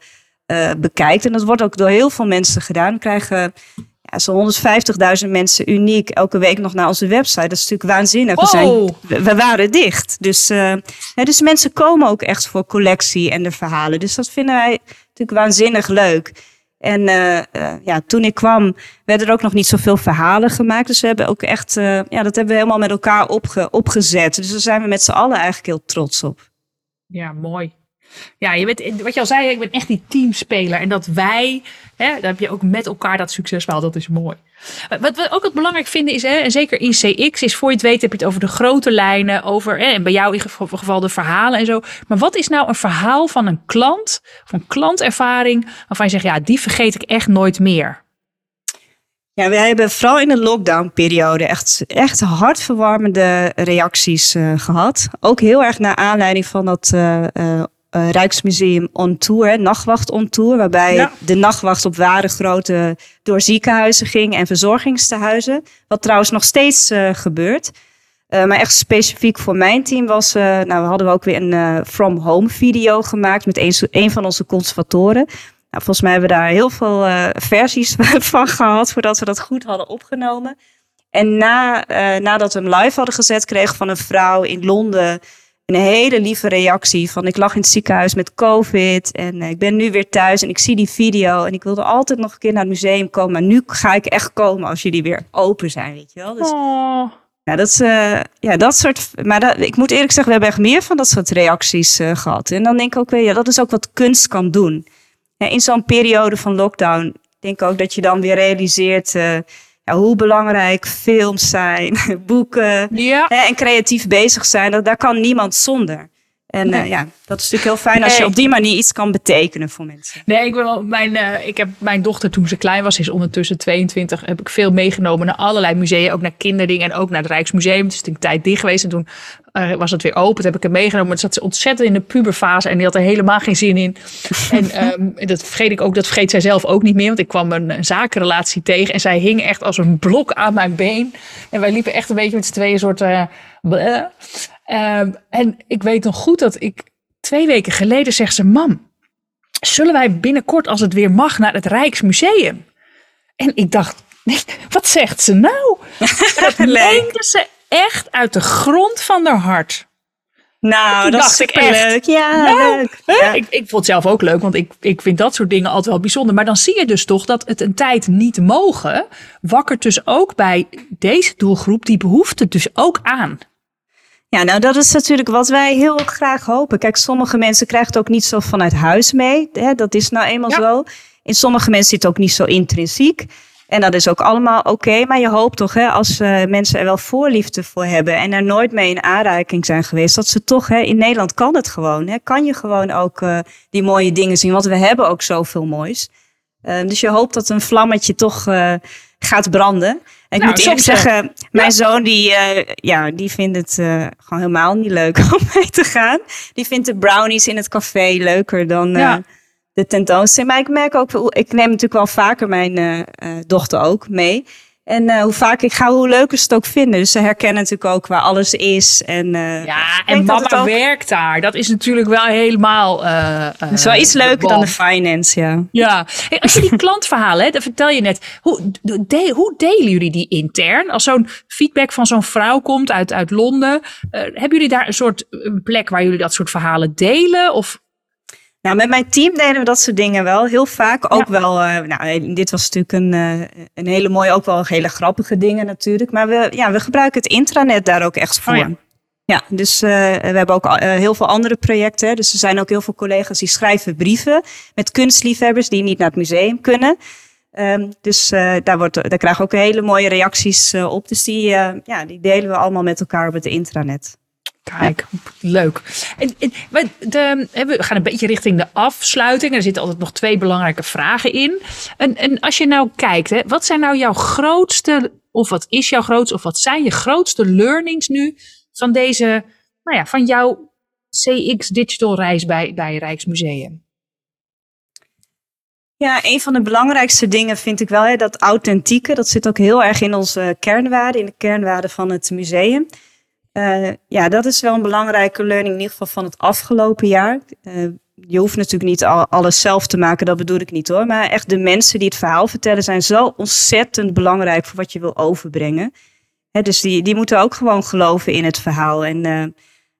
bekijkt. En dat wordt ook door heel veel mensen gedaan. We krijgen ja, zo'n 150.000 mensen uniek elke week nog naar onze website. Dat is natuurlijk waanzinnig. We, zijn, we, waren dicht. Dus, uh, dus mensen komen ook echt voor collectie en de verhalen. Dus dat vinden wij natuurlijk waanzinnig leuk. En uh, uh, ja, toen ik kwam, werden er ook nog niet zoveel verhalen gemaakt. Dus we hebben ook echt, ja, dat hebben we helemaal met elkaar opge opgezet. Dus daar zijn we met z'n allen eigenlijk heel trots op. Ja, mooi. Ja, je bent, wat je al zei, ik ben echt die teamspeler. En dat wij, hè, dan heb je ook met elkaar dat succes behaald. Dat is mooi. Wat we ook het belangrijk vinden is, hè, en zeker in CX, is voor je het weet heb je het over de grote lijnen, over, hè, en bij jou in geval de verhalen en zo. Maar wat is nou een verhaal van een klant, van klantervaring, waarvan je zegt, ja, die vergeet ik echt nooit meer? Ja, wij hebben vooral in de lockdown-periode echt, echt hartverwarmende reacties uh, gehad. Ook heel erg naar aanleiding van dat uh, uh, Rijksmuseum on tour, nachtwacht on tour, waarbij de nachtwacht op ware grote door ziekenhuizen ging en verzorgingstehuizen. Wat trouwens nog steeds uh, gebeurt. Uh, maar echt specifiek voor mijn team was, nou, we hadden we ook weer een from home video gemaakt met een, een van onze conservatoren. Nou, volgens mij hebben we daar heel veel versies van gehad voordat we dat goed hadden opgenomen. En na, nadat we hem live hadden gezet, kregen van een vrouw in Londen een hele lieve reactie van ik lag in het ziekenhuis met covid en eh, ik ben nu weer thuis en ik zie die video en ik wilde altijd nog een keer naar het museum komen, maar nu ga ik echt komen als jullie weer open zijn, weet je wel. Dus, oh. Ja, dat, is, uh, ja, dat soort. Maar dat, ik moet eerlijk zeggen, we hebben echt meer van dat soort reacties uh, gehad. En dan denk ik ook weer, ja, dat is ook wat kunst kan doen. Ja, in zo'n periode van lockdown denk ik ook dat je dan weer realiseert ja, hoe belangrijk films zijn, boeken ja. hè, en creatief bezig zijn. Dat, daar kan niemand zonder. En nee. uh, ja, dat is natuurlijk heel fijn als je op die manier iets kan betekenen voor mensen. Nee, ik, wil, mijn, uh, ik heb mijn dochter toen ze klein was, is ondertussen 22, heb ik veel meegenomen naar allerlei musea, ook naar kinderdingen en ook naar het Rijksmuseum. Het is een tijd dicht geweest en toen uh, was het weer open. Toen heb ik hem meegenomen, maar zat ze ontzettend in de puberfase en die had er helemaal geen zin in. en um, dat vergeet ik ook, dat vergeet zij zelf ook niet meer, want ik kwam een, een zakenrelatie tegen en zij hing echt als een blok aan mijn been. En wij liepen echt een beetje met z'n tweeën soort... Um, en ik weet nog goed dat ik twee weken geleden zegt ze: Mam, zullen wij binnenkort, als het weer mag, naar het Rijksmuseum? En ik dacht: wat zegt ze nou? dat meende ze echt uit de grond van haar hart. Nou, dat is leuk. Ja, nou, leuk. Ja. Ik, ik vond het zelf ook leuk, want ik, ik vind dat soort dingen altijd wel bijzonder. Maar dan zie je dus toch dat het een tijd niet mogen, wakkert dus ook bij deze doelgroep die behoefte dus ook aan. Ja, nou dat is natuurlijk wat wij heel graag hopen. Kijk, sommige mensen krijgen het ook niet zo vanuit huis mee. Hè? Dat is nou eenmaal ja. zo. In sommige mensen zit het ook niet zo intrinsiek. En dat is ook allemaal oké. Okay, maar je hoopt toch, hè, als uh, mensen er wel voorliefde voor hebben en er nooit mee in aanraking zijn geweest, dat ze toch, hè, in Nederland kan het gewoon. Hè, kan je gewoon ook uh, die mooie dingen zien, want we hebben ook zoveel moois. Uh, dus je hoopt dat een vlammetje toch gaat branden. Ik nou, moet eerlijk zeggen, mijn zoon die, uh, ja, die vindt het uh, gewoon helemaal niet leuk om mee te gaan. Die vindt de brownies in het café leuker dan uh, ja. de tentoonstelling. Maar ik merk ook, ik neem natuurlijk wel vaker mijn dochter ook mee. En uh, hoe vaak ik ga, hoe leuker ze het ook vinden. Dus ze herkennen natuurlijk ook waar alles is. En, uh, ja, en mama ook... werkt daar. Dat is natuurlijk wel helemaal... Uh, dat is wel iets leuker dan de finance, ja. Ja. Hey, als je die klantverhalen, hè, dat vertel je net. Hoe, de, hoe delen jullie die intern? Als zo'n feedback van zo'n vrouw komt uit, uit Londen. hebben jullie daar een soort een plek waar jullie dat soort verhalen delen? Of nou, met mijn team deden we dat soort dingen wel heel vaak. Ook wel, uh, nou, dit was natuurlijk een, uh, een hele mooie, ook wel hele grappige dingen natuurlijk. Maar we, ja, we gebruiken het intranet daar ook echt voor. Oh ja. ja. dus uh, we hebben ook heel veel andere projecten. Dus er zijn ook heel veel collega's die schrijven brieven met kunstliefhebbers die niet naar het museum kunnen. Um, dus daar, wordt, daar krijgen we ook hele mooie reacties op. Dus die, ja, die delen we allemaal met elkaar op het intranet. Kijk, leuk. En, en de, we gaan een beetje richting de afsluiting. Er zitten altijd nog twee belangrijke vragen in. En, en als je nou kijkt, hè, wat zijn nou jouw grootste, of wat is jouw grootste, of wat zijn je grootste learnings nu van deze, nou ja, van jouw CX Digital reis bij, bij Rijksmuseum? Ja, een van de belangrijkste dingen vind ik wel hè, dat authentieke. Dat zit ook heel erg in onze kernwaarden, in de kernwaarden van het museum. Uh, ja, dat is wel een belangrijke learning in ieder geval van het afgelopen jaar. Uh, je hoeft natuurlijk niet al, alles zelf te maken, dat bedoel ik niet hoor. Maar echt de mensen die het verhaal vertellen zijn zo ontzettend belangrijk voor wat je wil overbrengen. Hè, dus die, die moeten ook gewoon geloven in het verhaal. En uh,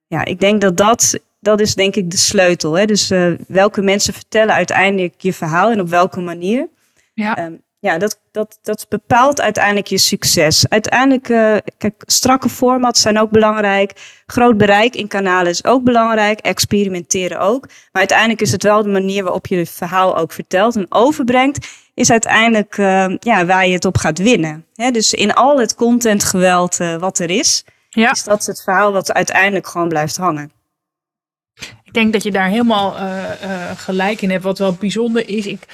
ja, ik denk dat dat, dat is denk ik de sleutel. Hè? Dus welke mensen vertellen uiteindelijk je verhaal en op welke manier. Ja. Um, ja, dat, dat, dat bepaalt uiteindelijk je succes. Uiteindelijk, uh, kijk, strakke formats zijn ook belangrijk. Groot bereik in kanalen is ook belangrijk. Experimenteren ook. Maar uiteindelijk is het wel de manier waarop je het verhaal ook vertelt en overbrengt. Is uiteindelijk uh, ja, waar je het op gaat winnen. He, dus in al het contentgeweld uh, wat er is, ja. is dat het verhaal wat uiteindelijk gewoon blijft hangen. Ik denk dat je daar helemaal gelijk in hebt. Wat wel bijzonder is. Ik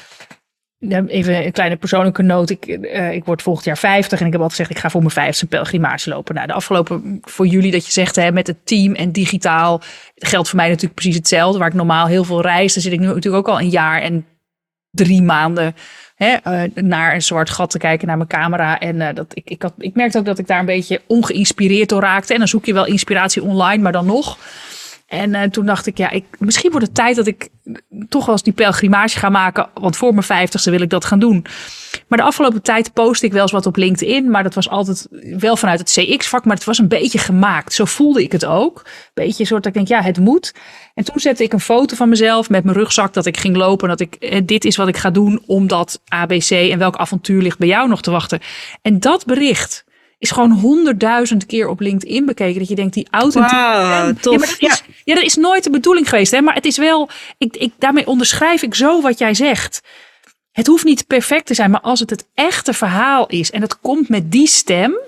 Even een kleine persoonlijke noot. Ik, uh, ik word volgend jaar 50 en ik heb altijd gezegd, ik ga voor mijn vijfde pelgrimage lopen. Nou, de afgelopen, voor jullie dat je zegt, hè, met het team en digitaal, geldt voor mij natuurlijk precies hetzelfde. Waar ik normaal heel veel reis, dan zit ik nu natuurlijk ook al een jaar en drie maanden hè, uh, naar een zwart gat te kijken naar mijn camera. En uh, dat, ik, ik, had, ik merkte ook dat ik daar een beetje ongeïnspireerd door raakte. En dan zoek je wel inspiratie online, maar dan nog. En uh, toen dacht ik, ja, ik, misschien wordt het tijd dat ik toch wel eens die pelgrimage ga maken. Want voor mijn vijftigste wil ik dat gaan doen. Maar de afgelopen tijd post ik wel eens wat op LinkedIn. Maar dat was altijd wel vanuit het CX-vak. Maar het was een beetje gemaakt. Zo voelde ik het ook. Beetje een soort dat ik denk, ja, het moet. En toen zette ik een foto van mezelf met mijn rugzak. Dat ik ging lopen. Dat ik, eh, dit is wat ik ga doen. Omdat ABC en welk avontuur ligt bij jou nog te wachten. En dat bericht is gewoon honderdduizend keer op LinkedIn bekeken. Dat je denkt, die authentiek. Wow, tof. Ja, maar dat is, ja. Dat is nooit de bedoeling geweest. Hè? Maar het is wel, ik, ik, daarmee onderschrijf ik zo wat jij zegt. Het hoeft niet perfect te zijn, maar als het het echte verhaal is en het komt met die stem.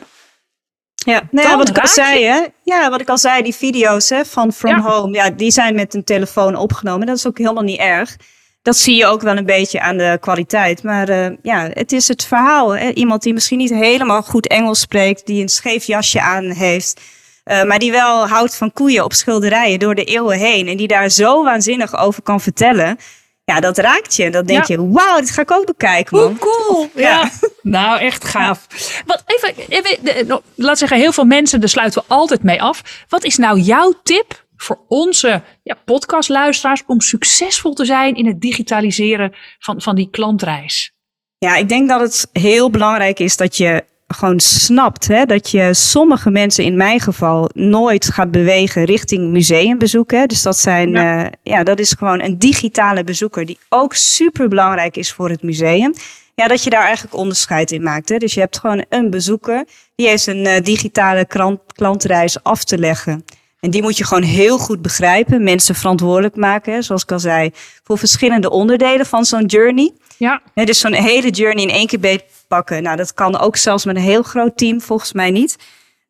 Ja, nou ja wat ik al zei, hè? Ja, wat ik al zei, die video's hè, van From Home, ja, die zijn met een telefoon opgenomen. Dat is ook helemaal niet erg dat zie je ook wel een beetje aan de kwaliteit. Maar uh, ja, het is het verhaal. Hè? Iemand die misschien niet helemaal goed Engels spreekt, die een scheef jasje aan heeft. Uh, maar die wel houdt van koeien op schilderijen door de eeuwen heen. En die daar zo waanzinnig over kan vertellen. Ja, dat raakt je. Dan denk je, wauw, dit ga ik ook bekijken, man. Hoe cool. Ja. ja. nou, echt gaaf. Wat, even, even, laat zeggen, heel veel mensen, daar sluiten we altijd mee af. Wat is nou jouw tip voor onze ja, podcastluisteraars om succesvol te zijn in het digitaliseren van, van die klantreis? Ja, ik denk dat het heel belangrijk is dat je gewoon snapt hè, dat je sommige mensen, in mijn geval, nooit gaat bewegen richting museumbezoeken. Dus dat, zijn, ja. Uh, ja, dat is gewoon een digitale bezoeker die ook super belangrijk is voor het museum. Ja, dat je daar eigenlijk onderscheid in maakt. Hè. Dus je hebt gewoon een bezoeker die heeft een uh, digitale krant, klantreis af te leggen. En die moet je gewoon heel goed begrijpen. Mensen verantwoordelijk maken, zoals ik al zei, voor verschillende onderdelen van zo'n journey. Ja. dus zo'n hele journey in één keer beetpakken. Nou, dat kan ook zelfs met een heel groot team, volgens mij niet.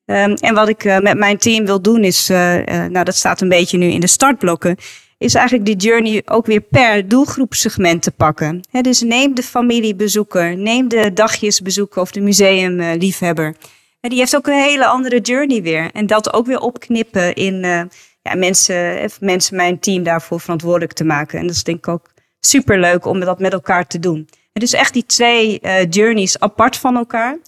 Um, en wat ik uh, met mijn team wil doen is, uh, uh, nou dat staat een beetje nu in de startblokken, is eigenlijk die journey ook weer per doelgroepsegment te pakken. He, dus neem de familiebezoeker, neem de dagjesbezoeker of de museumliefhebber die heeft ook een hele andere journey weer. En dat ook weer opknippen in uh, ja, mensen, eh, mensen, mijn team daarvoor verantwoordelijk te maken. En dat is denk ik ook super leuk om dat met elkaar te doen. En dus echt die twee uh, journeys apart van elkaar.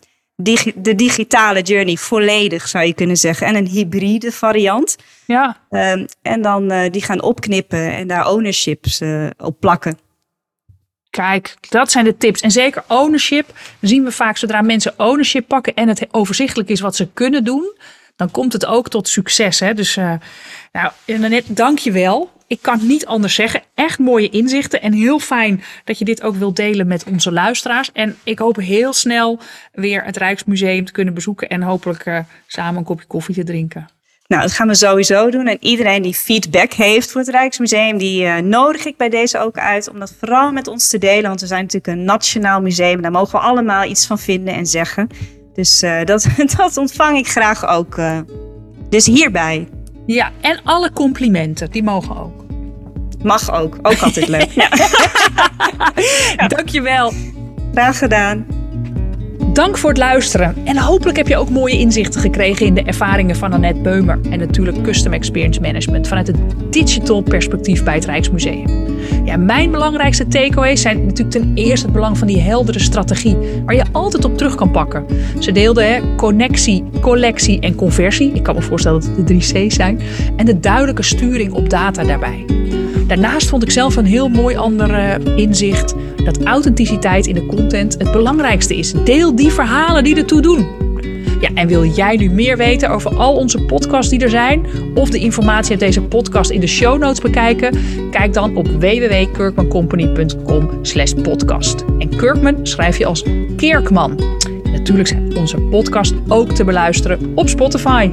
de digitale journey volledig, zou je kunnen zeggen. En een hybride variant. Ja. Um, en dan uh, die gaan opknippen en daar ownerships op plakken. Kijk, dat zijn de tips. En zeker ownership. Zien we vaak zodra mensen ownership pakken en het overzichtelijk is wat ze kunnen doen, dan komt het ook tot succes. Hè? Dus uh, nou, net dank je wel. Ik kan het niet anders zeggen. Echt mooie inzichten. En heel fijn dat je dit ook wilt delen met onze luisteraars. En ik hoop heel snel weer het Rijksmuseum te kunnen bezoeken. En hopelijk uh, samen een kopje koffie te drinken. Nou, dat gaan we sowieso doen. En iedereen die feedback heeft voor het Rijksmuseum, die uh, nodig ik bij deze ook uit om dat vooral met ons te delen. Want we zijn natuurlijk een nationaal museum. Daar mogen we allemaal iets van vinden en zeggen. Dus uh, dat, dat ontvang ik graag ook. Uh, dus hierbij. Ja, en alle complimenten, die mogen ook. Mag ook, ook altijd leuk. ja. Dankjewel. Graag gedaan. Dank voor het luisteren. En hopelijk heb je ook mooie inzichten gekregen in de ervaringen van Annette Beumer. En natuurlijk Custom Experience Management vanuit het digital perspectief bij het Rijksmuseum. Ja, mijn belangrijkste takeaways zijn natuurlijk ten eerste het belang van die heldere strategie, waar je altijd op terug kan pakken. Ze deelden hè, connectie, collectie en conversie. Ik kan me voorstellen dat het de drie C's zijn. En de duidelijke sturing op data daarbij. Daarnaast vond ik zelf een heel mooi ander uh, inzicht dat authenticiteit in de content het belangrijkste is. Deel die verhalen die ertoe doen. Ja, en wil jij nu meer weten over al onze podcasts die er zijn? Of de informatie uit deze podcast in de show notes bekijken? Kijk dan op www.kirkmancompany.com slash podcast. En Kirkman schrijf je als Kerkman. natuurlijk zijn onze podcast ook te beluisteren op Spotify.